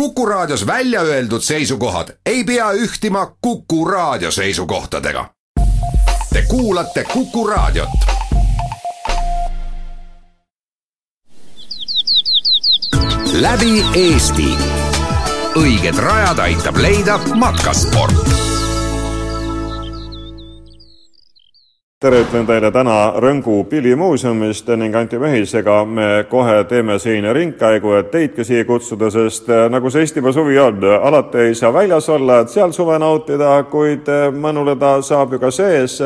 Kuku Raadios välja öeldud seisukohad ei pea ühtima Kuku Raadio seisukohtadega. Te kuulate Kuku Raadiot. läbi Eesti. õiged rajad aitab leida matkasport tere, ütlen teile täna Rõngu pillimuuseumist ning Anti Mehisega me kohe teeme siin ringkäigu, et teidki siia kutsuda, sest eh, nagu see Eestimaa suvi on, alati ei saa väljas olla, et seal suve nautida, kuid eh, mõnuleda saab ju ka sees,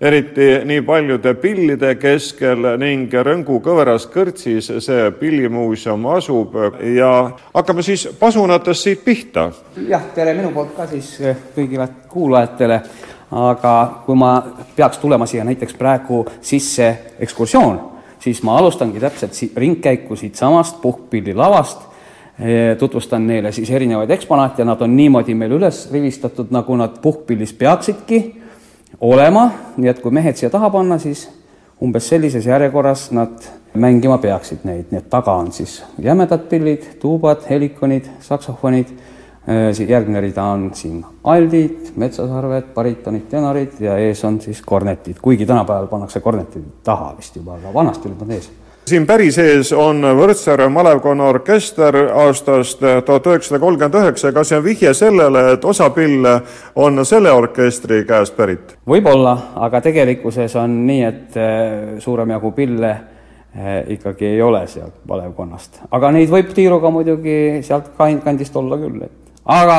eriti nii paljude pillide keskel ning Rõngu kõveras kõrtsis see pillimuuseum asub ja hakkame siis pasunatest siit pihta. jah, tere minu poolt ka siis eh, kõigile kuulajatele aga kui ma peaks tulema siia näiteks praegu sisse ekskursioon, siis ma alustangi täpselt si-, ringkäiku siitsamast puhkpillilavast, eh, tutvustan neile siis erinevaid eksponaate ja nad on niimoodi meil üles rivistatud, nagu nad puhkpillis peaksidki olema, nii et kui mehed siia taha panna, siis umbes sellises järjekorras nad mängima peaksid neid, nii et taga on siis jämedad pillid, tuubad, helikonid, saksofonid järgmine rida on siin aldid, metsasarved, baritonid, tenorid ja ees on siis kornetid, kuigi tänapäeval pannakse kornetid taha vist juba, aga vanasti olid nad ees. siin päris ees on Võrtsjärve malevkonna orkester aastast tuhat üheksasada kolmkümmend üheksa, kas see on vihje sellele, et osa pille on selle orkestri käest pärit? võib-olla, aga tegelikkuses on nii, et äh, suurem jagu pille äh, ikkagi ei ole sealt malevkonnast, aga neid võib tiiruga muidugi sealt kandist olla küll, et aga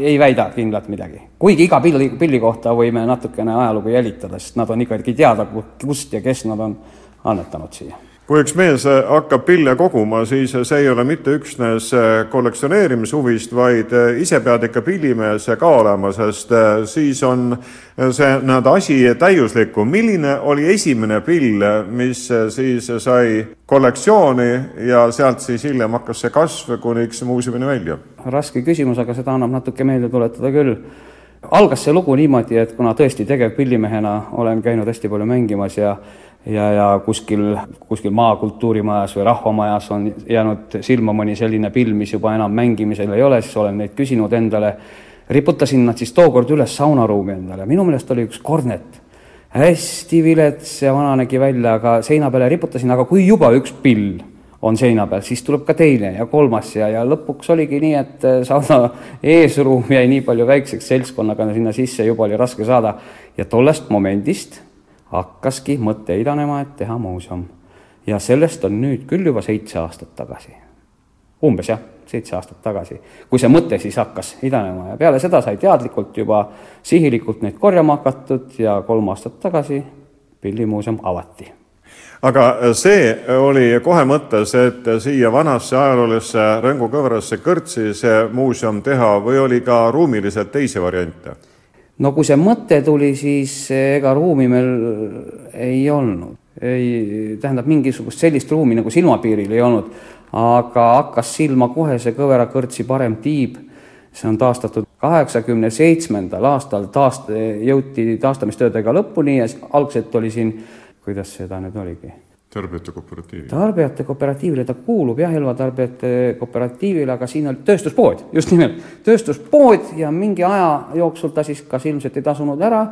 ei väida kindlalt midagi. kuigi iga pilli, pilli kohta võime natukene ajalugu jälitada, sest nad on ikkagi teada, kust ja kes nad on annetanud siia kui üks mees hakkab pille koguma, siis see ei ole mitte üksnes kollektsioneerimishuvist, vaid ise pead ikka pillimees ka olema, sest siis on see nii-öelda asi täiuslikum. milline oli esimene pill, mis siis sai kollektsiooni ja sealt siis hiljem hakkas see kasv kuniks muuseumini välja? raske küsimus, aga seda annab natuke meelde tuletada küll algas see lugu niimoodi, et kuna tõesti tegevpillimehena olen käinud hästi palju mängimas ja ja, ja kuskil, kuskil maakultuurimajas või rahvamajas on jäänud silma mõni selline pill, mis juba enam mängimisel ei ole, siis olen neid küsinud endale, riputasin nad siis tookord üles saunaruumi endale, minu meelest oli üks kornet, hästi vilets ja vana nägi välja, aga seina peale riputasin, aga kui juba üks pill on seina peal, siis tuleb ka teine ja kolmas ja, ja lõpuks oligi nii, et sauna eesruum jäi nii palju väikseks seltskonnaga sinna sisse, juba oli raske saada. Ja tollest momendist hakkaski mõte idanema, et teha muuseum. ja sellest on nüüd küll juba seitse aastat tagasi. umbes jah, seitse aastat tagasi, kui see mõte siis hakkas idanema ja peale seda sai teadlikult juba sihilikult neid korjama hakatud ja kolm aastat tagasi pillimuuseum avati aga see oli kohe mõttes, et siia vanasse ajaloolisse Rõngu kõverasse kõrtsi see muuseum teha või oli ka ruumiliselt teisi variante? No kui see mõte tuli, siis ega ruumi meil ei olnud. ei, tähendab, mingisugust sellist ruumi nagu silmapiiril ei olnud, aga hakkas silma kohe see Kõvera kõrtsi parem tiib, see on taastatud kaheksakümne seitsmendal aastal, taast-, jõuti taastamistöödega lõpuni ja algselt oli siin, kuidas seda nüüd oligi tarbijate kooperatiivi? tarbijate kooperatiivile, ta kuulub jah, Elva-tarbijate kooperatiivile, aga siin oli tööstuspood, just nimelt, tööstuspood ja mingi aja jooksul ta siis kas ilmselt ei tasunud ära.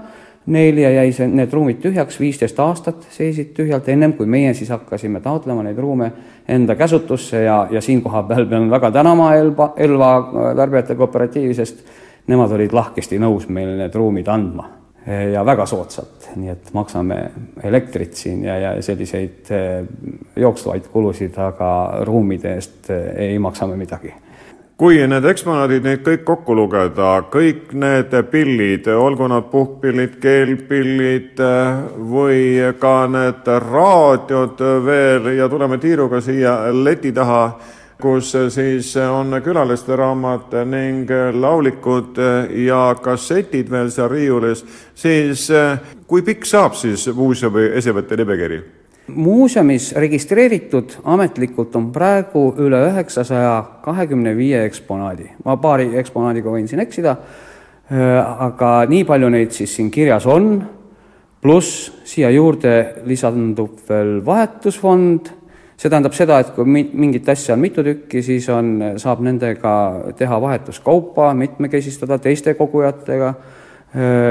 Neil ja jäi see, need ruumid tühjaks, viisteist aastat seisid tühjalt, ennem kui meie siis hakkasime taotlema neid ruume enda käsutusse ja, ja siinkohal peal pean väga tänama Elva, Elva tarbijate kooperatiivi, sest nemad olid lahkesti nõus meile need ruumid andma ja väga soodsalt, nii et maksame elektrit siin ja, ja selliseid eh, jooksvaid kulusid, aga ruumide eest eh, ei maksa me midagi. Kui need eksponaadid, neid kõik kokku lugeda, kõik need pillid, olgu nad puhkpillid, keelpillid eh, või ka need raadiod veel ja tuleme tiiruga siia leti taha kus siis on külaliste raamat ning laulikud ja kassetid veel seal riiulis, siis kui pikk saab siis muuseumi esemete nimekiri? muuseumis registreeritud ametlikult on praegu üle üheksasaja kahekümne viie eksponaadi. ma paari eksponaadiga võin siin eksida, aga nii palju neid siis siin kirjas on, pluss siia juurde lisandub veel vahetusfond see tähendab seda, et kui mingit asja on mitu tükki, siis on, saab nendega teha vahetuskaupa, mitmekesistada teiste kogujatega.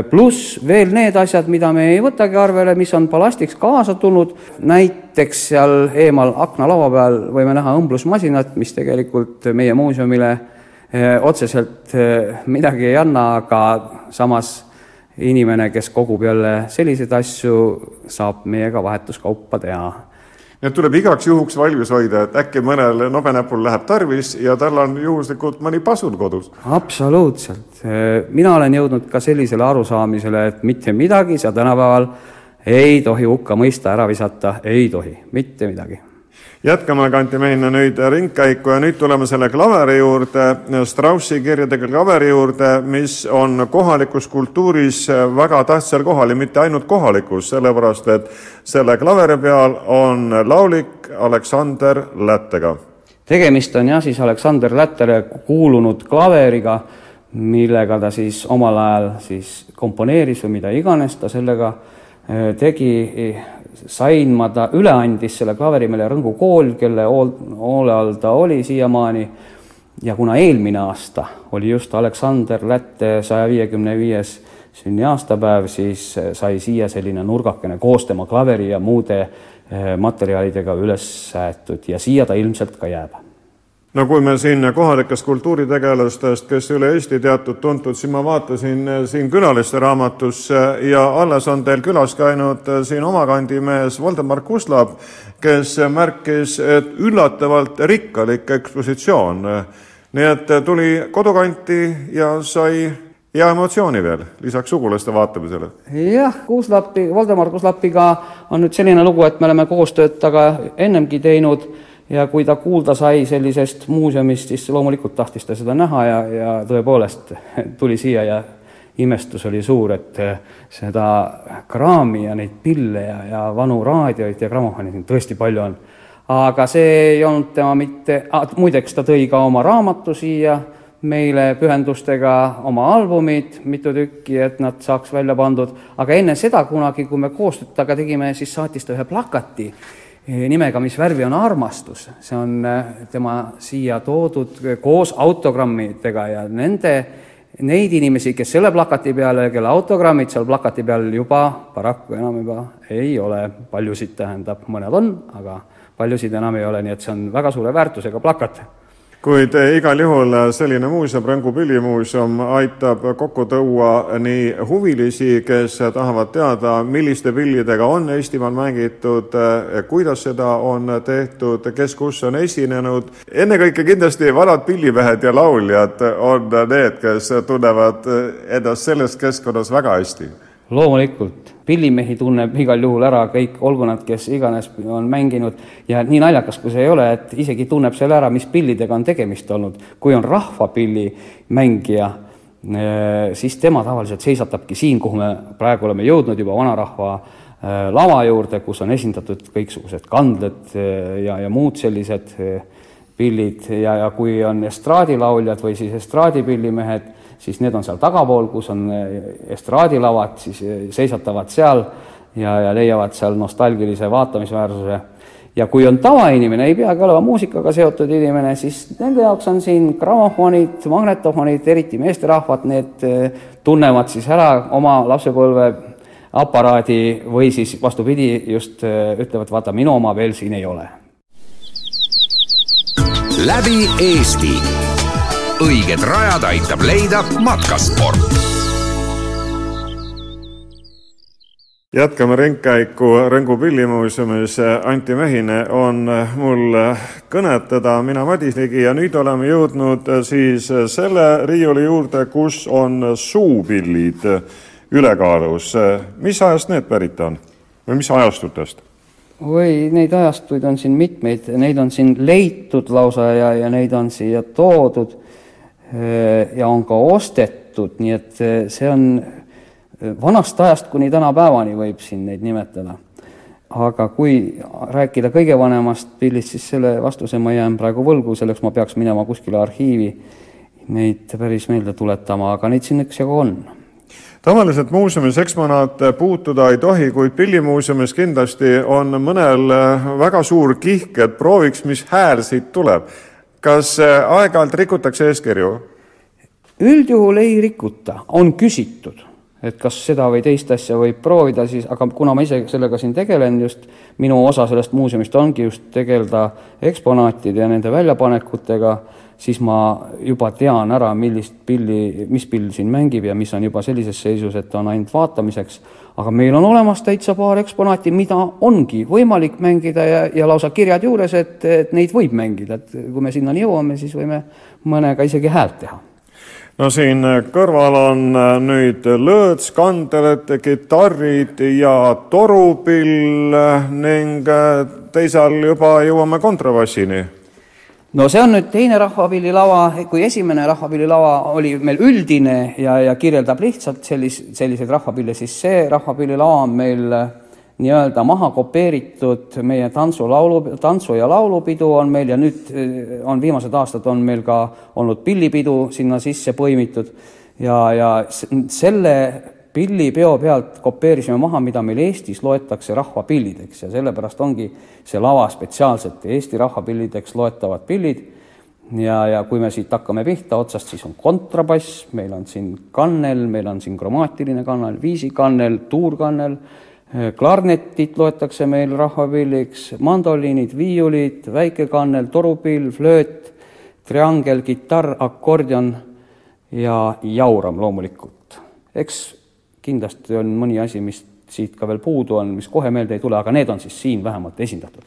Pluss veel need asjad, mida me ei võtagi arvele, mis on ballastiks kaasa tulnud, näiteks seal eemal aknalaua peal võime näha õmblusmasinat, mis tegelikult meie muuseumile otseselt midagi ei anna, aga samas inimene, kes kogub jälle selliseid asju, saab meiega vahetuskaupa teha nii et tuleb igaks juhuks valmis hoida, et äkki mõnel nobenäpul läheb tarvis ja tal on juhuslikult mõni pasun kodus. absoluutselt, mina olen jõudnud ka sellisele arusaamisele, et mitte midagi sa tänapäeval ei tohi hukka mõista, ära visata, ei tohi, mitte midagi jätkame Kantimehina nüüd ringkäiku ja nüüd tuleme selle klaveri juurde, Straussi kirjadega klaveri juurde, mis on kohalikus kultuuris väga tähtsal kohal ja mitte ainult kohalikus, sellepärast et selle klaveri peal on laulik Aleksander Lättega. tegemist on jah, siis Aleksander Lättele kuulunud klaveriga, millega ta siis omal ajal siis komponeeris või mida iganes ta sellega eh, tegi sain ma ta, üle andis selle klaveri meile Rõngu kool, kelle hool, hoole all ta oli siiamaani, ja kuna eelmine aasta oli just Aleksander Lätte saja viiekümne viies sünniaastapäev, siis sai siia selline nurgakene koos tema klaveri ja muude eh, materjalidega üles säetud ja siia ta ilmselt ka jääb no kui me siin kohalikest kultuuritegelastest, kes üle Eesti teatud-tuntud, siis ma vaatasin eh, siin külaliste raamatusse ja alles on teil külas käinud eh, siin oma kandi mees Voldemar Kuslab, kes märkis, et üllatavalt rikkalik ekspositsioon. nii et tuli kodukanti ja sai ja emotsiooni veel, lisaks sugulaste vaatamisele. jah, Kuuslapi, Voldemar Kuuslapiga on nüüd selline lugu, et me oleme koostööd temaga ennemgi teinud ja kui ta kuulda sai sellisest muuseumist, siis loomulikult tahtis ta seda näha ja, ja tõepoolest tuli siia ja imestus oli suur, et seda kraami ja neid pille ja, ja vanu raadioid ja grammofone siin tõesti palju on. aga see ei olnud tema mitte, muideks ta tõi ka oma raamatu siia meile pühendustega, oma albumid, mitu tükki, et nad saaks välja pandud, aga enne seda kunagi, kui me koostööd temaga tegime, siis saatis ta ühe plakati Eh, nimega Mis värvi on armastus, see on eh, tema siia toodud eh, koos autogrammidega ja nende, neid inimesi, kes selle plakati peale, kelle autogrammid seal plakati peal juba paraku enam juba ei ole, paljusid tähendab, mõned on, aga paljusid enam ei ole, nii et see on väga suure väärtusega plakat kuid eh, igal juhul eh, selline muuseum, Rõngu pillimuuseum, aitab kokku tuua nii huvilisi, kes tahavad teada, milliste pillidega on Eestimaal mängitud, eh, kuidas seda on tehtud, kes kus on esinenud. ennekõike kindlasti vanad pillimehed ja lauljad on need, kes tunnevad ennast selles keskkonnas väga hästi loomulikult, pillimehi tunneb igal juhul ära kõik, olgu nad kes iganes on mänginud ja nii naljakas, kui see ei ole, et isegi tunneb selle ära, mis pillidega on tegemist olnud. kui on rahvapillimängija, eh, siis tema tavaliselt seisatabki siin, kuhu me praegu oleme jõudnud juba vanarahva eh, lava juurde, kus on esindatud kõiksugused kandled eh, ja, ja muud sellised pillid ja, ja kui on estraadilauljad või siis estraadipillimehed siis need on seal tagapool, kus on eh, estraadilavad, siis eh, seisatavad seal ja, ja leiavad seal nostalgilise vaatamisväärsuse. ja kui on tavainimene, ei peagi olema muusikaga seotud inimene, siis nende jaoks on siin grammofonid, magnetofonid, eriti meesterahvad, need eh, tunnevad siis ära oma lapsepõlve aparaadi või siis vastupidi, just ütlevad, vaata, minu oma veel siin ei ole. läbi Eesti õiged rajad aitab leida matkasport jätkame ringkäiku Rõngu pillimuuseumis. Anti Mehine on mul kõnetada, mina Madis Ligi ja nüüd oleme jõudnud siis selle riiuli juurde, kus on suupillid ülekaalus. mis ajast need pärit on või mis ajastutest? oi, neid ajastuid on siin mitmeid, neid on siin leitud lausa ja, ja neid on siia toodud ja on ka ostetud, nii et äh, see on äh, vanast ajast kuni tänapäevani võib siin neid nimetada. aga kui rääkida kõige vanemast pillist, siis selle vastuse ma jään praegu võlgu, selleks ma peaks minema kuskile arhiivi neid päris meelde tuletama, aga neid siin üksjagu on tavaliselt muuseumis eksponaate puutuda ei tohi, kuid Pillimuuseumis kindlasti on mõnel väga suur kihk, et prooviks, mis hääl siit tuleb. Kas aeg-ajalt rikutakse eeskirju? üldjuhul ei rikuta, on küsitud, et kas seda või teist asja võib proovida, siis aga kuna ma ise sellega siin tegelen just, minu osa sellest muuseumist ongi just tegeleda eksponaatide ja nende väljapanekutega, siis ma juba tean ära, millist pilli, mis pill siin mängib ja mis on juba sellises seisus, et on ainult vaatamiseks, aga meil on olemas täitsa paar eksponaati, mida ongi võimalik mängida ja, ja lausa kirjad juures, et, et neid võib mängida, et kui me sinnani jõuame, siis võime mõnega isegi häält teha no siin kõrval on äh, nüüd lõõts, kandeled, kitarrid ja torupill ning äh, teisal juba jõuame kontrabassini. No see on nüüd teine rahvapillilava, kui esimene rahvapillilava oli meil üldine ja, ja kirjeldab lihtsalt sellis-, selliseid rahvapille, siis see rahvapillilava on meil nii-öelda maha kopeeritud meie tantsu, laulu, tantsu- ja laulupidu on meil ja nüüd eh, on viimased aastad on meil ka olnud pillipidu sinna sisse põimitud. Ja, ja selle pillipeo pealt kopeerisime maha, mida meil Eestis loetakse rahvapillideks. Ja sellepärast ongi see lava spetsiaalselt Eesti rahvapillideks loetavad pillid. Ja, ja kui me siit hakkame pihta otsast, siis on kontrabass, meil on siin kannel, meil on siin kromaatiline kannel, viisikannel, tuurkannel klarnetit loetakse meil rahvapilliks, mandoliinid, viiulid, väikekannel, torupill, flööt, triangel, kitarr, akordion ja jauram loomulikult. eks kindlasti on mõni asi, mis siit ka veel puudu on, mis kohe meelde ei tule, aga need on siis siin vähemalt esindatud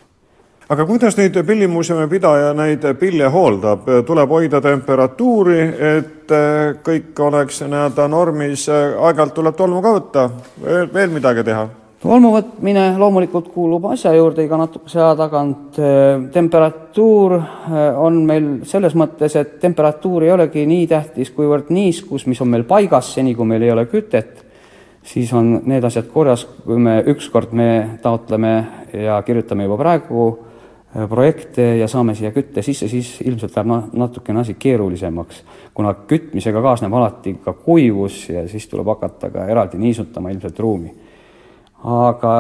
aga kuidas nüüd pillimuuseumi pidaja neid pille hooldab, tuleb hoida temperatuuri, et äh, kõik oleks nii-öelda normis, aeg-ajalt tuleb tolmu ka võtta, veel midagi teha? Tolmuvõtmine loomulikult kuulub asja juurde iga natukese aja tagant. temperatuur eh, on meil selles mõttes, et temperatuur ei olegi nii tähtis, kuivõrd niiskus, mis on meil paigas, seni kui meil ei ole kütet, siis on need asjad korras, kui me ükskord me taotleme ja kirjutame juba praegu eh, projekte ja saame siia kütte sisse, siis ilmselt läheb natukene asi keerulisemaks, kuna kütmisega kaasneb alati ka kuivus ja siis tuleb hakata ka eraldi niisutama ilmselt ruumi aga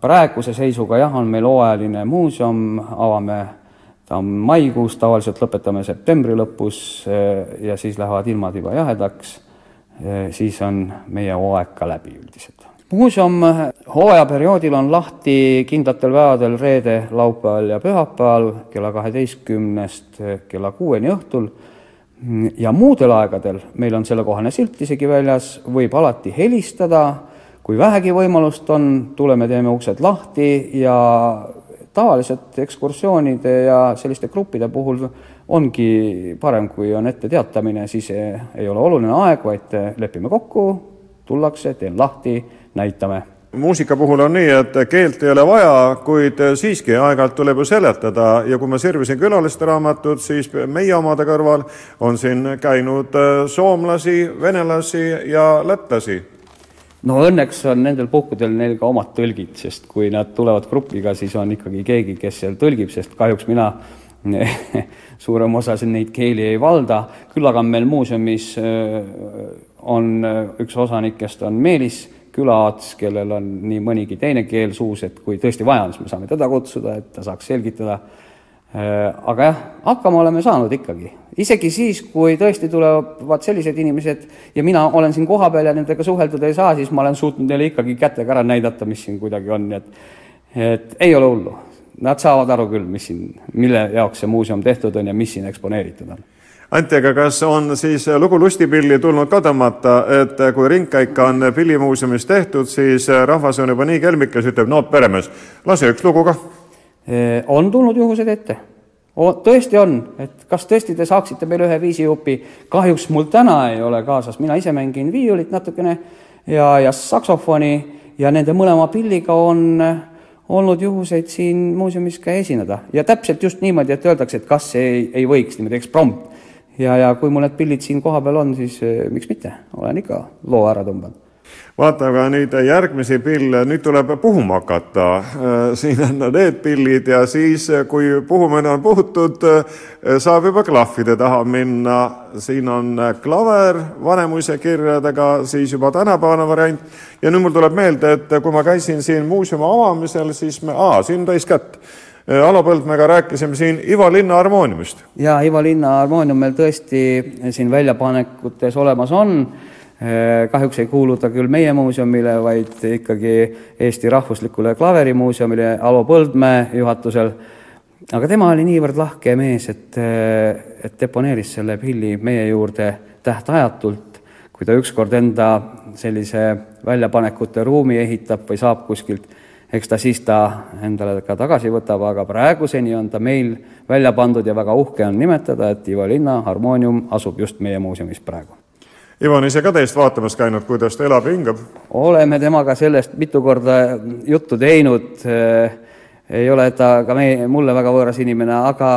praeguse seisuga jah, on meil hooajaline muuseum, avame ta maikuus, tavaliselt lõpetame septembri lõpus eh, ja siis lähevad ilmad juba jahedaks, eh, siis on meie hooaeg ka läbi üldiselt. muuseum hooajaperioodil on lahti kindlatel päevadel reede, laupäeval ja pühapäeval kella kaheteistkümnest kella kuueni õhtul ja muudel aegadel, meil on sellekohane silt isegi väljas, võib alati helistada kui vähegi võimalust on, tuleme, teeme uksed lahti ja tavaliselt ekskursioonide ja selliste gruppide puhul ongi parem, kui on ette teatamine, siis ei ole oluline aeg, vaid lepime kokku, tullakse, teen lahti, näitame. Muusika puhul on nii, et keelt ei ole vaja, kuid siiski aeg-ajalt tuleb ju seletada ja kui ma sirvisin külaliste raamatut, siis meie omade kõrval on siin käinud soomlasi, venelasi ja lätlasi no õnneks on nendel puhkudel neil ka omad tõlgid, sest kui nad tulevad grupiga, siis on ikkagi keegi, kes seal tõlgib, sest kahjuks mina suurem osa neid keeli ei valda, küll aga meil muuseumis, on üks osanikest on Meelis Külaots, kellel on nii mõnigi teine keel suus, et kui tõesti vaja on, siis me saame teda kutsuda, et ta saaks selgitada Äh, aga jah, hakkama oleme saanud ikkagi. isegi siis, kui tõesti tulevad sellised inimesed ja mina olen siin kohapeal ja nendega suheldud ei saa, siis ma olen suutnud neile ikkagi kätega ära näidata, mis siin kuidagi on, nii et et ei ole hullu. Nad saavad aru küll, mis siin, mille jaoks see muuseum tehtud on ja mis siin eksponeeritud on Anti, aga kas on siis lugu lustipilli tulnud ka tõmmata, et kui ringkäik on pillimuuseumis tehtud, siis rahvas on juba nii kelmikas, ütleb, no peremees, lase üks lugu kah on tulnud juhused ette. tõesti on, et kas tõesti te saaksite meile ühe viisijupi, kahjuks mul täna ei ole kaasas, mina ise mängin viiulit natukene ja, ja saksofoni ja nende mõlema pilliga on olnud juhuseid siin muuseumis ka esineda. Ja täpselt just niimoodi, et öeldakse, et kas ei, ei võiks niimoodi eksprompt. ja, ja kui mul need pillid siin kohapeal on, siis miks mitte, olen ikka loo ära tõmbanud vaata aga nüüd järgmisi pille, nüüd tuleb puhuma hakata. siin on need pillid ja siis, kui puhumine on puhutud, saab juba klahvide taha minna. siin on klaver Vanemuise kirjadega, siis juba tänapäevane variant. ja nüüd mul tuleb meelde, et kui ma käisin siin muuseumi avamisel, siis me, aa, siin täis kätt Alo Põldmäega rääkisime siin Ivo linna harmooniumist. jaa, Ivo linna harmoonium meil tõesti siin väljapanekutes olemas on Äh, kahjuks ei kuulu ta küll meie muuseumile, vaid ikkagi Eesti Rahvuslikule Klaverimuuseumile Alo Põldmäe juhatusel. aga tema oli niivõrd lahke mees, et, äh, et deponeeris selle pilli meie juurde tähtajatult, kui ta ükskord enda sellise väljapanekute ruumi ehitab või saab kuskilt, eks ta siis ta endale ka tagasi võtab, aga praeguseni on ta meil välja pandud ja väga uhke on nimetada, et Ivo Linna harmoonium asub just meie muuseumis praegu Ivo on ise ka teist vaatamas käinud, kuidas ta elab ja hingab? oleme temaga sellest mitu korda juttu teinud, ei ole ta ka meie, mulle väga võõras inimene, aga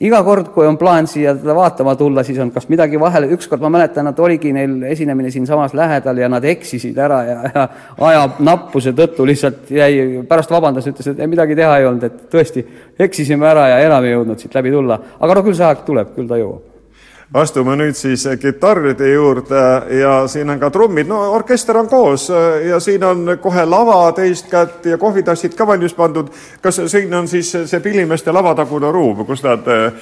iga kord, kui on plaan siia teda vaatama tulla, siis on kas midagi vahele, ükskord ma mäletan, et oligi neil esinemine siinsamas lähedal ja nad eksisid ära ja, ja aja nappuse tõttu lihtsalt jäi, pärast vabandas, ütles, et midagi teha ei olnud, et tõesti, eksisime ära ja enam ei jõudnud siit läbi tulla. aga no küll see aeg tuleb, küll ta jõuab astume nüüd siis kitarride juurde ja siin on ka trummid, no orkester on koos ja siin on kohe lava teist kätt ja kohvitassid ka valmis pandud. kas siin on siis see pillimeeste lavatagune ruum, kus nad eh,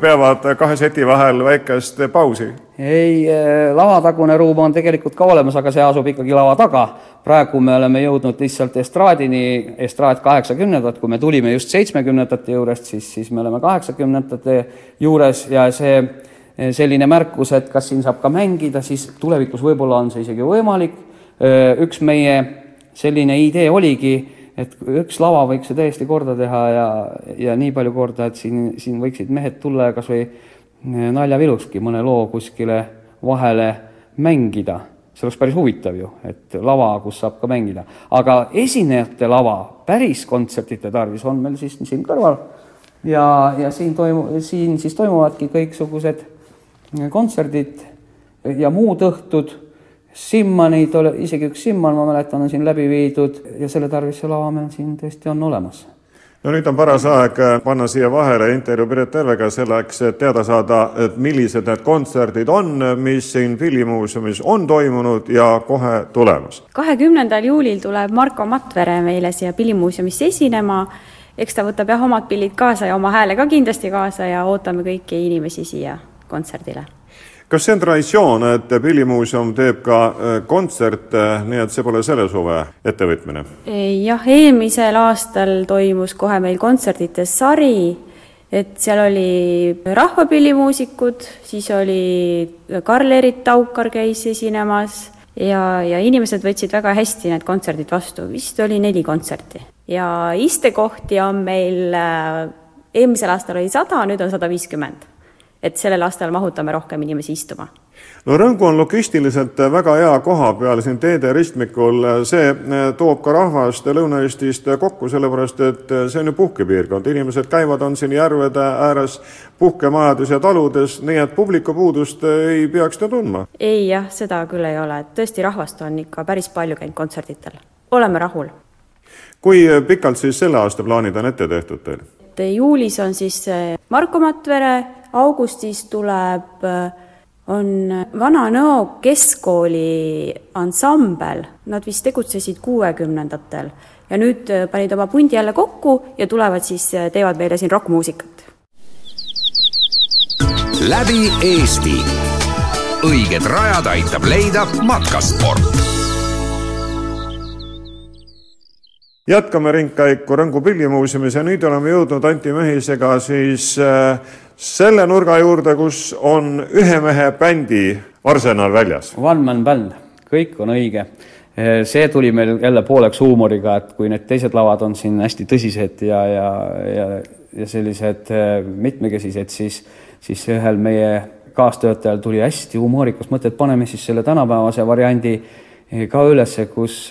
peavad kahe seti vahel väikest pausi? ei, eh, lavatagune ruum on tegelikult ka olemas, aga see asub ikkagi lava taga. praegu me oleme jõudnud lihtsalt estraadini, estraad kaheksakümnendat, kui me tulime just seitsmekümnendate juurest, siis, siis me oleme kaheksakümnendate juures ja see selline märkus, et kas siin saab ka mängida, siis tulevikus võib-olla on see isegi võimalik. Eh, üks meie selline idee oligi, et üks lava võiks see täiesti korda teha ja, ja nii palju korda, et siin, siin võiksid mehed tulla ja kas või eh, naljavilukski mõne loo kuskile vahele mängida. see oleks päris huvitav ju, et lava, kus saab ka mängida. aga esinejate lava päris kontsertide tarvis on meil siis siin kõrval ja, ja siin toimu-, siin siis toimuvadki kõiksugused kontserdid ja muud õhtud, Simmanid, isegi üks Simman, ma mäletan, on siin läbi viidud ja selle tarvis see lava meil siin tõesti on olemas no nüüd on paras aeg panna siia vahele intervjuu Piret Tervega selleks, et teada saada, et millised need kontserdid on, mis siin Pillimuuseumis on toimunud ja kohe tulemas. kahekümnendal juulil tuleb Marko Matvere meile siia Pillimuuseumisse esinema. eks ta võtab jah, omad pillid kaasa ja oma hääle ka kindlasti kaasa ja ootame kõiki inimesi siia kontserdile. kas see on traditsioon, et Pillimuuseum teeb ka äh, kontserte, nii et see pole selle suve ettevõtmine? jah, eelmisel aastal toimus kohe meil kontsertide sari, et seal oli rahvapillimuusikud, siis oli Karl-Erit Taukar käis esinemas ja, ja inimesed võtsid väga hästi need kontserdid vastu, vist oli neli kontserti. ja istekohti on meil, äh, eelmisel aastal oli sada, nüüd on sada viiskümmend et sellel aastal mahutame rohkem inimesi istuma. no Rõngu on logistiliselt väga hea koha peal siin teede ristmikul, see eh, toob ka rahvast Lõuna-Eestist kokku, sellepärast et see on ju puhkepiirkond, inimesed käivad, on siin järvede ääres puhkemajades ja taludes, nii et publikupuudust ei peaks ta tundma. ei jah, seda küll ei ole, et tõesti rahvast on ikka päris palju käinud kontserditel, oleme rahul. kui pikalt siis selle aasta plaanid on ette tehtud teil? juulis on siis Marko Matvere augustis tuleb, on Vana-Nõo keskkooli ansambel, nad vist tegutsesid kuuekümnendatel ja nüüd panid oma pundi jälle kokku ja tulevad siis, teevad meile siin rokkmuusikat. läbi Eesti. õiged rajad aitab leida matkasport jätkame ringkäiku Rõngu pillimuuseumis ja nüüd oleme jõudnud Anti Mehisega siis äh, selle nurga juurde, kus on ühe mehe bändi arsenal väljas. One man band, kõik on õige. see tuli meil jälle pooleks huumoriga, et kui need teised lavad on siin hästi tõsised ja, ja, ja, ja sellised äh, mitmekesised, siis, siis ühel meie kaastöötajal tuli hästi humoorikas mõte, et paneme siis selle tänapäevase variandi ka ülesse, kus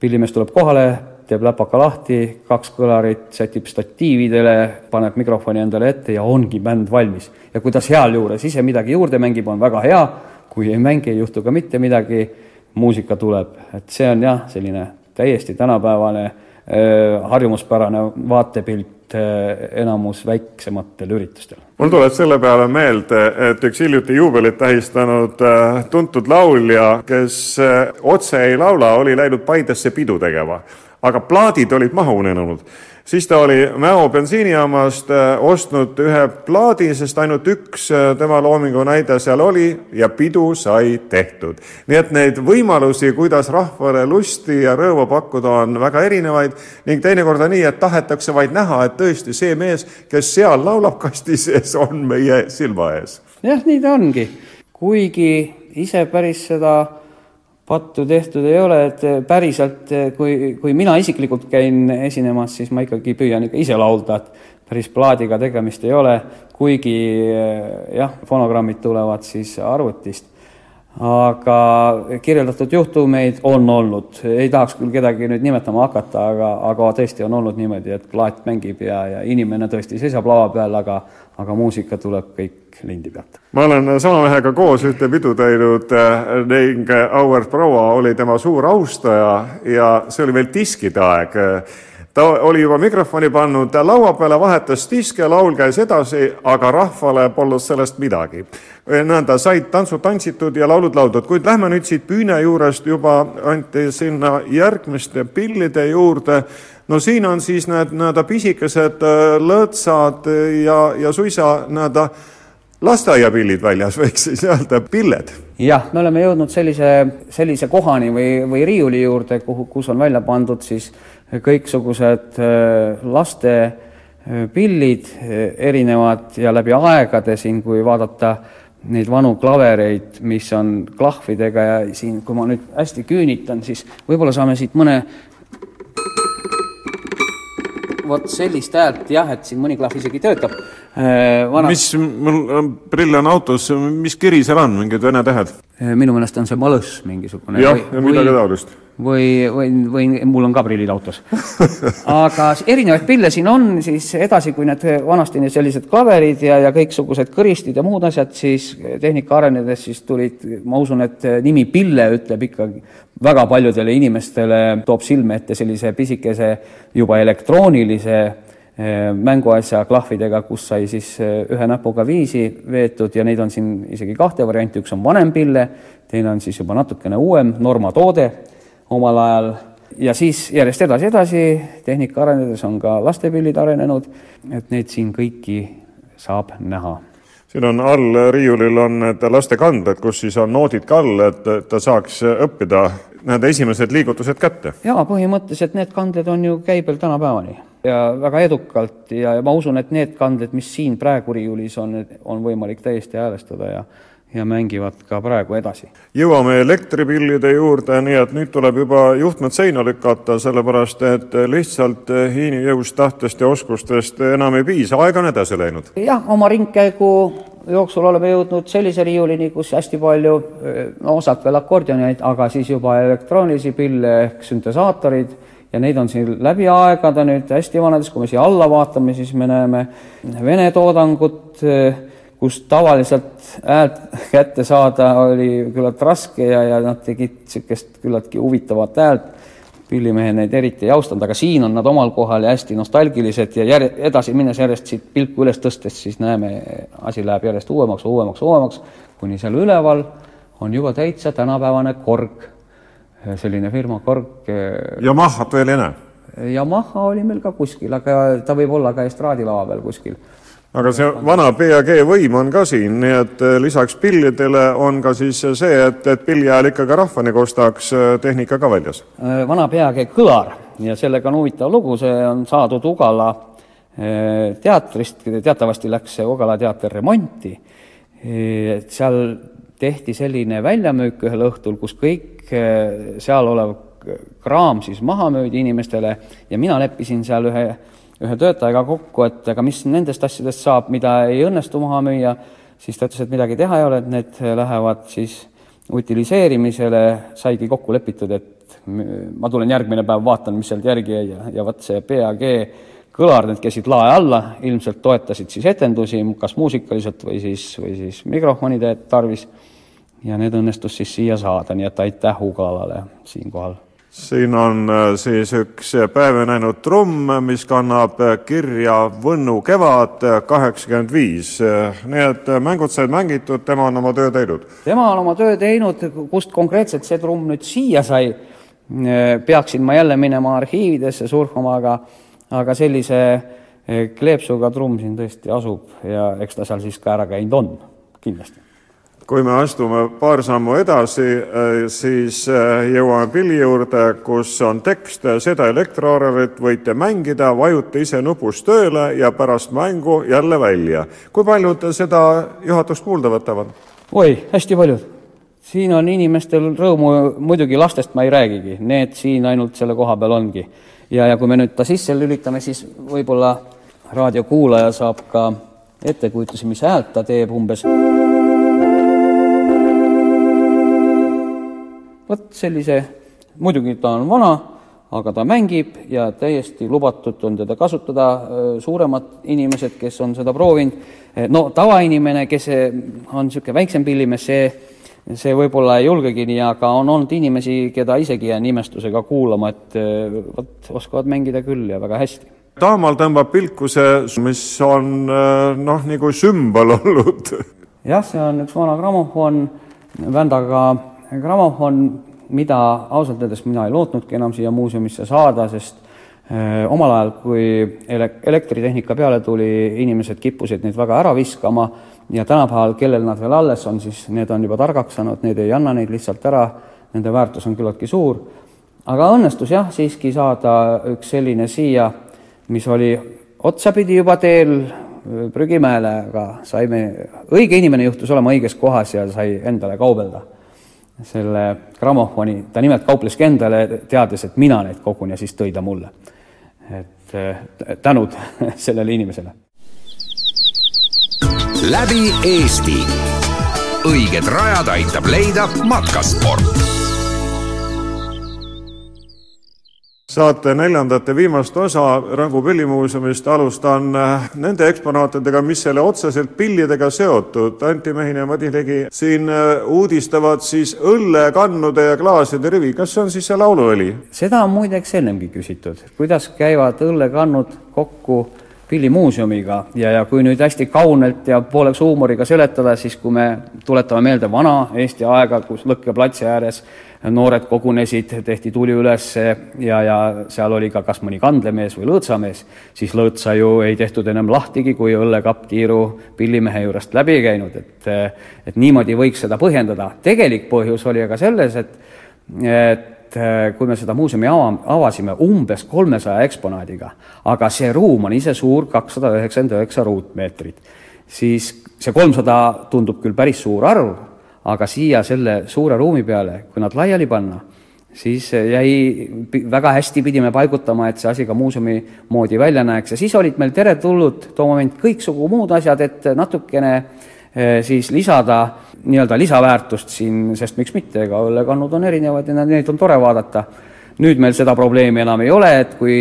pillimees tuleb kohale, teeb läpaka lahti, kaks kõlarit sätib statiividele, paneb mikrofoni endale ette ja ongi bänd valmis. ja kui ta sealjuures ise midagi juurde mängib, on väga hea, kui ei mängi, ei juhtu ka mitte midagi, muusika tuleb, et see on jah, selline täiesti tänapäevane harjumuspärane vaatepilt enamus väiksematel üritustel. mul tuleb selle peale meelde, et üks hiljuti juubelit tähistanud tuntud laulja, kes otse ei laula, oli läinud Paidesse pidu tegema, aga plaadid olid maha unenenud siis ta oli Mäo bensiinijaamast äh, ostnud ühe plaadi, sest ainult üks äh, tema loomingu näide seal oli ja pidu sai tehtud. nii et neid võimalusi, kuidas rahvale lusti ja rõõmu pakkuda, on väga erinevaid ning teinekord on nii, et tahetakse vaid näha, et tõesti see mees, kes seal laulab kasti sees, on meie silma ees. jah, nii ta ongi. kuigi ise päris seda pattu tehtud ei ole, et päriselt, kui, kui mina isiklikult käin esinemas, siis ma ikkagi püüan ikka ise laulda, et päris plaadiga tegemist ei ole, kuigi jah, fonogrammid tulevad siis arvutist. Aga kirjeldatud juhtumeid on olnud, ei tahaks küll kedagi nüüd nimetama hakata, aga, aga tõesti on olnud niimoodi, et plaat mängib ja, ja inimene tõesti seisab lava peal, aga aga muusika tuleb kõik lindi pealt. ma olen sama mehega koos ühte pidu teinud eh, ning auväärt proua oli tema suur austaja ja see oli veel diskide aeg. Ta oli juba mikrofoni pannud laua peale, vahetas diske, laul käis edasi, aga rahvale polnud sellest midagi. nõnda said tantsud tantsitud ja laulud lauldud, kuid lähme nüüd siit püüne juurest juba anti sinna järgmiste pillide juurde no siin on siis need nii-öelda pisikesed äh, lõõtsad ja, ja suisa nii-öelda lasteaiapillid väljas, võiks siis öelda, pilled. jah, me oleme jõudnud sellise, sellise kohani või, või riiuli juurde, kuhu, kus on välja pandud siis kõiksugused äh, laste äh, pillid, erinevad ja läbi aegade siin, kui vaadata neid vanu klavereid, mis on klahvidega ja siin, kui ma nüüd hästi küünitan, siis võib-olla saame siit mõne vot sellist häält jah, et siin mõni klahv isegi töötab. Äh, vana... mis, mul prill on autos, mis kiri seal on, mingid vene tähed? Äh, minu meelest on see malõss mingisugune. jah, ja midagi taolist või, või, või mul on ka prillid autos. aga erinevaid pille siin on, siis edasi, kui need vanasti need sellised klaverid ja, ja kõiksugused kõristid ja muud asjad, siis tehnika arenedes siis tulid, ma usun, et nimi pille ütleb ikkagi väga paljudele inimestele, toob silme ette sellise pisikese juba elektroonilise mänguasja klahvidega, kus sai siis eh, ühe näpuga viisi veetud ja neid on siin isegi kahte varianti, üks on vanem pille, teine on siis juba natukene uuem, Norma toode omal ajal ja siis järjest edasi-edasi, tehnika arenedes on ka lastepillid arenenud, et neid siin kõiki saab näha. siin on all riiulil on need lastekanded, kus siis on noodid ka all, et ta saaks õppida need esimesed liigutused kätte. jaa, põhimõtteliselt need kanded on ju käibel tänapäevani ja väga edukalt ja ma usun, et need kanded, mis siin praegu riiulis on, on võimalik täiesti häälestada ja ja mängivad ka praegu edasi. jõuame elektripillide juurde, nii et nüüd tuleb juba juhtmed seina lükata, sellepärast et lihtsalt Hiini jõust, tahtest ja oskustest enam ei piisa, aeg on edasi läinud. jah, oma ringkäigu jooksul oleme jõudnud sellise riiulini, kus hästi palju, no osalt veel akordioneid, aga siis juba elektroonilisi pille ehk süntesaatorid ja neid on siin läbi aegade nüüd hästi vanades, kui me siia alla vaatame, siis me näeme Vene toodangut, kus tavaliselt häält kätte saada oli küllalt raske ja, ja nad tegid niisugust küllaltki huvitavat häält, pillimehed neid eriti ei austanud, aga siin on nad omal kohal ja hästi nostalgilised ja jär-, edasi minnes järjest siit pilku üles tõstes, siis näeme, asi läheb järjest uuemaks, uuemaks, uuemaks, kuni seal üleval on juba täitsa tänapäevane korg, selline firma korg. Yamahat veel ei näe? Yamaha oli meil ka kuskil, aga ta võib olla ka estraadilava peal kuskil aga see vana PAG võim on ka siin, nii et eh, lisaks pillidele on ka siis see, et, et pilli ajal ikkagi rahvani kostaks eh, tehnika ka väljas. Äh, vana PAG kõlar ja sellega on huvitav lugu, see on saadud Ugala teatrist, teatavasti läks see Ugala teater remonti, et seal tehti selline väljamüük ühel õhtul, kus kõik seal olev kraam siis maha müüdi inimestele ja mina leppisin seal ühe ühe töötajaga kokku, et aga mis nendest asjadest saab, mida ei õnnestu maha müüa, siis ta ütles, et midagi teha ei ole, et need lähevad siis utiliseerimisele, saigi kokku lepitud, et ma tulen järgmine päev, vaatan, mis sealt järgi jäi ja, ja vot see PAG kõlar, need käisid lae alla, ilmselt toetasid siis etendusi, kas muusikaliselt või siis, või siis mikrofonide tarvis ja need õnnestus siis siia saada, nii et aitäh Ugalale siinkohal siin on äh, siis üks päeva näinud trumm, mis kannab kirja Võnnu kevad kaheksakümmend viis. nii et mängud said mängitud, tema on oma töö teinud? tema on oma töö teinud, kust konkreetselt see trumm nüüd siia sai, peaksin ma jälle minema arhiividesse surfama, aga aga sellise kleepsuga trumm siin tõesti asub ja eks ta seal siis ka ära käinud on, kindlasti kui me astume paar sammu edasi, äh, siis äh, jõuame pilli juurde, kus on tekst, seda elektriorvelit võite mängida, vajuta ise nupust tööle ja pärast mängu jälle välja. kui paljud seda juhatust kuulda võtavad? oi, hästi paljud. siin on inimestel rõõmu, muidugi lastest ma ei räägigi, need siin ainult selle koha peal ongi. ja, ja kui me nüüd ta sisse lülitame, siis võib-olla raadiokuulaja saab ka ettekujutuse, mis häält ta teeb umbes vot sellise, muidugi ta on vana, aga ta mängib ja täiesti lubatud on teda kasutada, suuremad inimesed, kes on seda proovinud, no tavainimene, kes on niisugune väiksem pillimees, see see võib-olla ei julgegi nii, aga on olnud inimesi, keda isegi jään imestusega kuulama, et vot oskavad mängida küll ja väga hästi. Taamal tõmbab pilku see, mis on noh, nagu sümbol olnud. jah, see on üks vana grammofon, vändaga grammofon, mida ausalt öeldes mina ei lootnudki enam siia muuseumisse saada, sest öö, omal ajal, kui ele-, elektritehnika peale tuli, inimesed kippusid neid väga ära viskama ja tänapäeval, kellel nad veel alles on, siis need on juba targaks saanud, need ei anna neid lihtsalt ära, nende väärtus on küllaltki suur. aga õnnestus jah, siiski saada üks selline siia, mis oli otsapidi juba teel prügimäele, aga saime, õige inimene juhtus olema õiges kohas ja sai endale kaubelda selle grammofoni, ta nimelt kaupleski endale, teades, et mina neid kogun ja siis tõi ta mulle. et äh, tänud sellele inimesele. läbi Eesti. õiged rajad aitab leida matkasport saate neljandat ja viimast osa Rangu pillimuuseumist alustan äh, nende eksponaatidega, mis selle otseselt pillidega seotud. Anti Mehin ja Madis Ligi siin äh, uudistavad siis õllekannude ja klaaside rivi. kas see on siis see lauluõli? seda on muideks ennemgi küsitud, kuidas käivad õllekannud kokku pillimuuseumiga ja, ja kui nüüd hästi kaunelt ja pooleks huumoriga seletada, siis kui me tuletame meelde vana Eesti aega, kus Lõkke platsi ääres noored kogunesid, tehti tuli üles ja, ja seal oli ka kas mõni kandlemees või lõõtsamees, siis lõõtsa ju ei tehtud enam lahtigi, kui õllekapp tiiru pillimehe juurest läbi käinud, et et niimoodi võiks seda põhjendada. tegelik põhjus oli aga selles, et et kui me seda muuseumi ava, avasime umbes kolmesaja eksponaadiga, aga see ruum on ise suur, kakssada üheksakümmend üheksa ruutmeetrit, siis see kolmsada tundub küll päris suur arv, aga siia selle suure ruumi peale, kui nad laiali panna, siis jäi, väga hästi pidime paigutama, et see asi ka muuseumi moodi välja näeks. Ja siis olid meil teretulnud too moment kõiksugu muud asjad, et natukene eh, siis lisada nii-öelda lisaväärtust siin, sest miks mitte, ega õllekannud on erinevad ja neid on tore vaadata. nüüd meil seda probleemi enam ei ole, et kui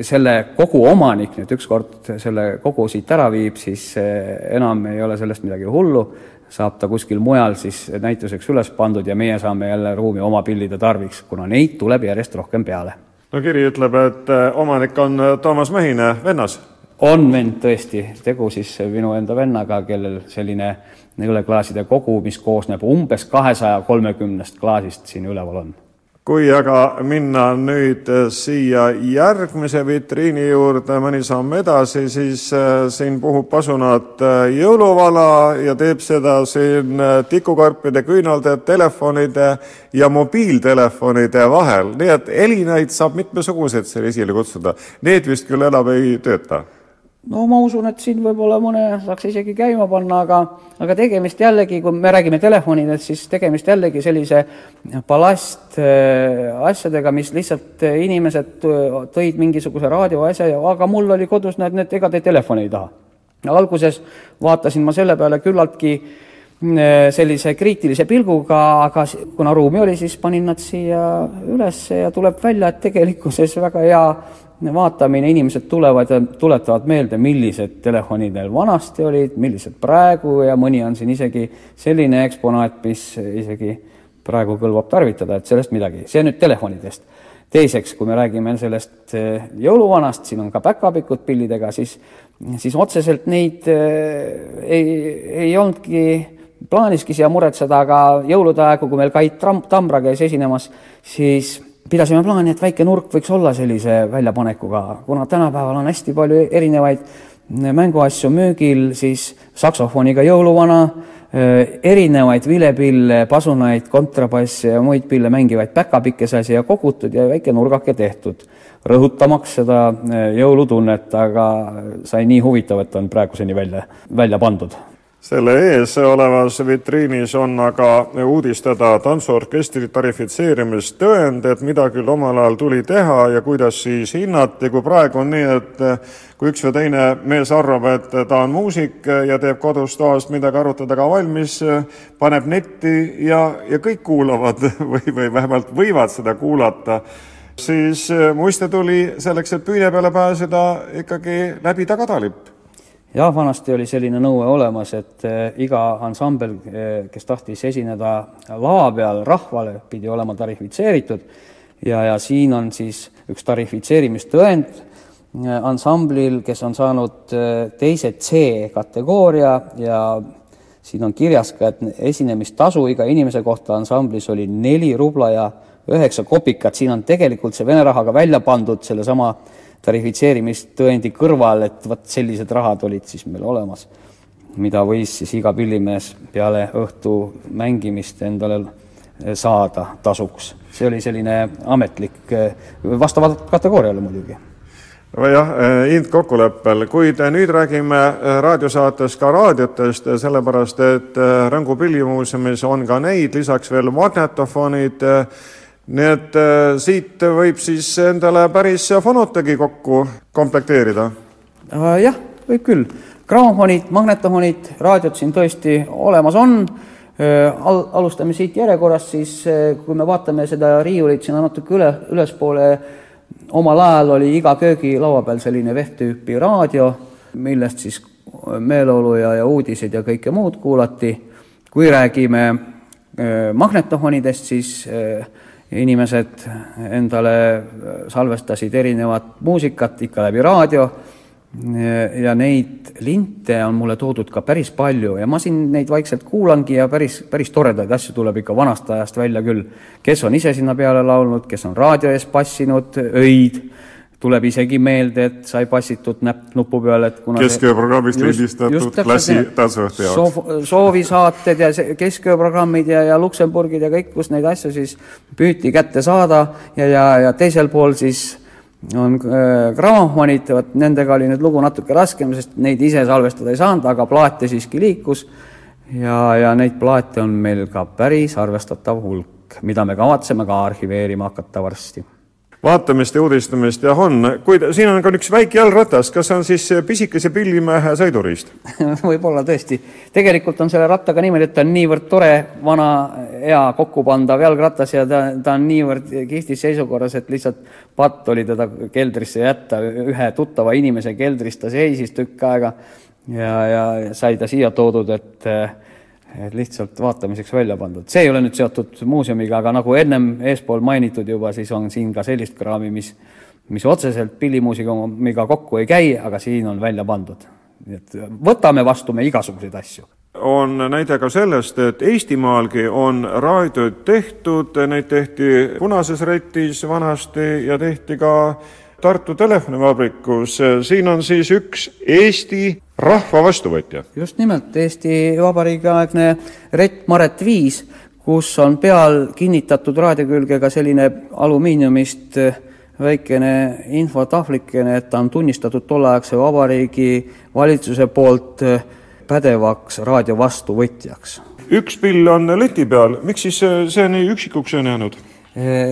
selle kogu omanik nüüd ükskord selle kogu siit ära viib, siis eh, enam ei ole sellest midagi hullu, saab ta kuskil mujal siis näituseks üles pandud ja meie saame jälle ruumi oma pillide tarviks, kuna neid tuleb järjest rohkem peale. no kiri ütleb, et äh, omanik on äh, Toomas Mehine vennas? On vend tõesti, tegu siis minu enda vennaga, kellel selline õleklaaside kogu, mis koosneb umbes kahesaja kolmekümnest klaasist siin üleval on. Kui aga minna nüüd äh, siia järgmise vitriini juurde mõni samm edasi, siis äh, siin puhub pasunat äh, jõuluvala ja teeb seda siin tikukarpide, küünalde, telefonide ja mobiiltelefonide vahel, nii et helinaid saab mitmesuguseid siin esile kutsuda. Need vist küll enam ei tööta no ma usun, et siin võib-olla mõne saaks isegi käima panna, aga, aga tegemist jällegi, kui me räägime telefonidest, siis tegemist jällegi sellise ballast äh, asjadega, mis lihtsalt äh, inimesed tõid mingisuguse raadioasja ja aga mul oli kodus, näed, need, ega te telefoni ei taha. alguses vaatasin ma selle peale küllaltki äh, sellise kriitilise pilguga, aga kuna ruumi oli, siis panin nad siia üles ja tuleb välja, et tegelikkuses väga hea vaatamine, inimesed tulevad ja tuletavad meelde, millised telefonid neil vanasti olid, millised praegu ja mõni on siin isegi selline eksponaat, mis isegi praegu kõlbab tarvitada, et sellest midagi, see nüüd telefonidest. teiseks, kui me räägime sellest eh, jõuluvanast, siin on ka päkapikud pillidega, siis, siis otseselt neid äh, ei, ei olnudki plaaniski siia muretseda, aga jõulude aegu, kui meil Kait Tambra käis esinemas, siis pidasime plaani, et väike nurk võiks olla sellise väljapanekuga, kuna tänapäeval on hästi palju erinevaid mänguasju müügil, siis saksofoniga jõuluvana, Äh, erinevaid vilepille, pasunaid, kontrabasse ja muid pille mängivaid päkapikke sai siia kogutud ja väike nurgake tehtud, rõhutamaks seda äh, jõulutunnet, aga sai nii huvitav, et on praeguseni välja, välja pandud selle ees olevas vitriinis on aga uudistada tantsuorkestri tarifitseerimistõend, et mida küll omal ajal tuli teha ja kuidas siis hinnati, kui praegu on nii, et kui üks või teine mees arvab, et ta on muusik ja teeb kodus toast midagi arvutada valmis, paneb netti ja, ja kõik kuulavad või, või vähemalt võivad seda kuulata, siis muiste tuli selleks, et püüne peale pääseda, ikkagi läbi tagatalipp jah, vanasti oli selline nõue olemas, et eh, iga ansambel, eh, kes tahtis esineda lava peal rahvale, pidi olema tarifitseeritud. Ja, ja siin on siis üks tarifitseerimistõend eh, ansamblil, kes on saanud teise C kategooria ja siin on kirjas ka, et esinemistasu iga inimese kohta ansamblis oli neli rubla ja üheksa kopikat, siin on tegelikult see vene rahaga välja pandud sellesama äh, tarifitseerimistõendi kõrval, et vot sellised rahad olid siis meil olemas, mida võis siis iga pillimees peale õhtu mängimist endale saada tasuks. see oli selline ametlik, vastavalt kategooriale muidugi jah, hindkokkuleppel, kuid nüüd räägime raadiosaates ka raadiotest, sellepärast et Rõngu pillimuuseumis on ka neid, lisaks veel magnetofonid, nii et äh, siit võib siis endale päris fonotegi kokku komplekteerida äh,? jah, võib küll. grammofonid, magnetofonid, raadiod siin tõesti olemas on äh,. Al-, alustame siit järjekorras, siis kui me vaatame seda riiulit sinna natuke üle, ülespoole, omal ajal oli iga köögilaua peal selline VEF-tüüpi raadio, millest siis meeleolu ja, ja uudiseid ja kõike muud kuulati. kui räägime magnetofonidest, siis äh, inimesed endale salvestasid erinevat muusikat ikka läbi raadio ja neid linte on mulle toodud ka päris palju ja ma siin neid vaikselt kuulangi ja päris, päris toredaid asju tuleb ikka vanast ajast välja küll. kes on ise sinna peale laulnud, kes on raadio ees passinud öid tuleb isegi meelde, et sai passitud näpp nupu peal, et kuna keskööprogrammist lindistatud klassi tantsuõhtu jaoks. soov, soovisaated ja keskööprogrammid ja, ja Luksemburgid ja kõik, kus neid asju siis püüti kätte saada ja, ja, ja teisel pool siis on äh, grammofonid, vot nendega oli nüüd lugu natuke raskem, sest neid ise salvestada ei saanud, aga plaate siiski liikus. Ja, ja neid plaate on meil ka päris arvestatav hulk, mida me kavatseme ka arhiveerima hakata varsti vaatamist ja uudistamist jah, on, kuid siin on ka üks väike jalgratas, kas see on siis pisikese pillimehe sõiduriist? Võib-olla tõesti. tegelikult on selle rattaga niimoodi, et ta on niivõrd tore, vana, hea kokkupandav jalgratas ja ta, ta on niivõrd kihvtis seisukorras, et lihtsalt patt oli teda keldrisse jätta, ühe tuttava inimese keldris ta seisis tükk aega ja, ja sai ta siia toodud, et et lihtsalt vaatamiseks välja pandud. see ei ole nüüd seotud muuseumiga, aga nagu ennem eespool mainitud juba, siis on siin ka sellist kraami, mis, mis otseselt pillimuuseumiga kokku ei käi, aga siin on välja pandud. nii et võtame vastu me igasuguseid asju on näide ka sellest, et Eestimaalgi on raadioid tehtud, neid tehti Punases Retis vanasti ja tehti ka Tartu telefonivabrikus, siin on siis üks Eesti rahva vastuvõtja. just nimelt, Eesti Vabariigi aegne Rett Maret viis, kus on peal kinnitatud raadio külge ka selline alumiiniumist väikene infotahvlikene, et ta on tunnistatud tolleaegse vabariigi valitsuse poolt pädevaks raadio vastuvõtjaks. üks pill on leti peal, miks siis see nii üksikuks on jäänud?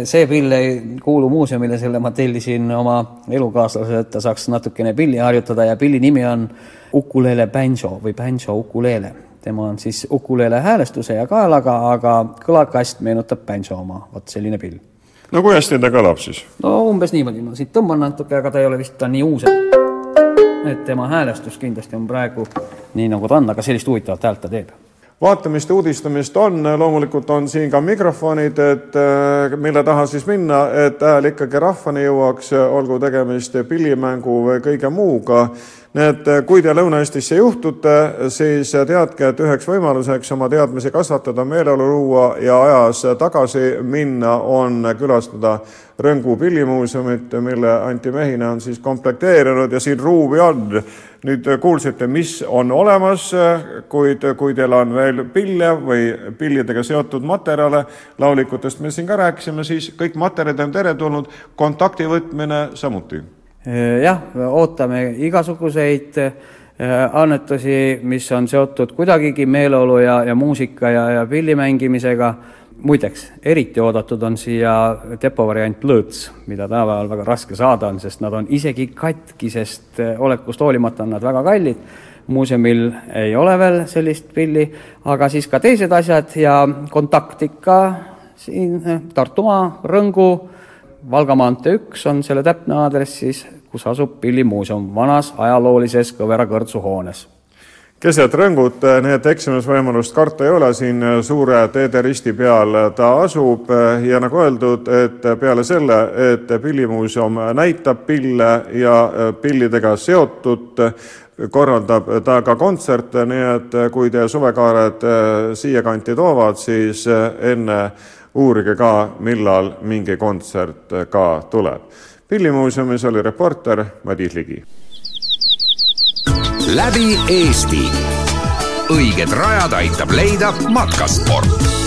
See pill ei kuulu muuseumile, selle ma tellisin oma elukaaslasele, et ta saaks natukene pilli harjutada ja pilli nimi on Ukulele Banjo või Banjo Ukulele. tema on siis ukulele häälestuse ja kaelaga, aga kõlakast meenutab banjo oma, vot selline pill. no kui hästi ta kõlab siis? no umbes niimoodi, ma siit tõmban natuke, aga ta ei ole vist, ta on nii uus, et tema häälestus kindlasti on praegu nii, nagu ta on, aga sellist huvitavat häält ta teeb vaatamist, uudistamist on, loomulikult on siin ka mikrofonid, et äh, mille taha siis minna, et hääl ikkagi rahvani jõuaks, olgu tegemist pillimängu või kõige muuga. nii et kui te Lõuna-Eestisse juhtute, siis teadke, et üheks võimaluseks oma teadmisi kasvatada, meeleolu luua ja ajas tagasi minna, on külastada Rõngu pillimuuseumit, mille Anti Mehine on siis komplekteerinud ja siin ruumi on. Nüüd kuulsite, mis on olemas, kuid kui teil on veel pille või pillidega seotud materjale, laulikutest me siin ka rääkisime, siis kõik materjalid on teretulnud, kontakti võtmine samuti. jah, ootame igasuguseid äh, annetusi, mis on seotud kuidagigi meeleolu ja, ja muusika ja, ja pilli mängimisega muideks, eriti oodatud on siia depovariant lõõts, mida tänapäeval väga raske saada on, sest nad on isegi katkisest eh, olekust hoolimata on nad väga kallid. muuseumil ei ole veel sellist pilli, aga siis ka teised asjad ja kontakt ikka siin eh, Tartumaa, Rõngu, Valga maantee üks on selle täpne aadress siis, kus asub pillimuuseum vanas ajaloolises Kõvera kõrtsu hoones keset Rõngut, eh, nii et eksimusvõimalust karta ei ole, siin eh, suure teederisti peal ta asub eh, ja nagu öeldud, et peale selle, et pillimuuseum näitab pille ja pillidega seotud, korraldab ta ka kontserte, nii et kui teie suvekaared siiakanti toovad, siis enne uurige ka, millal mingi kontsert ka tuleb. pillimuuseumis oli reporter Madis Ligi läbi Eesti. õiged rajad aitab leida matkasport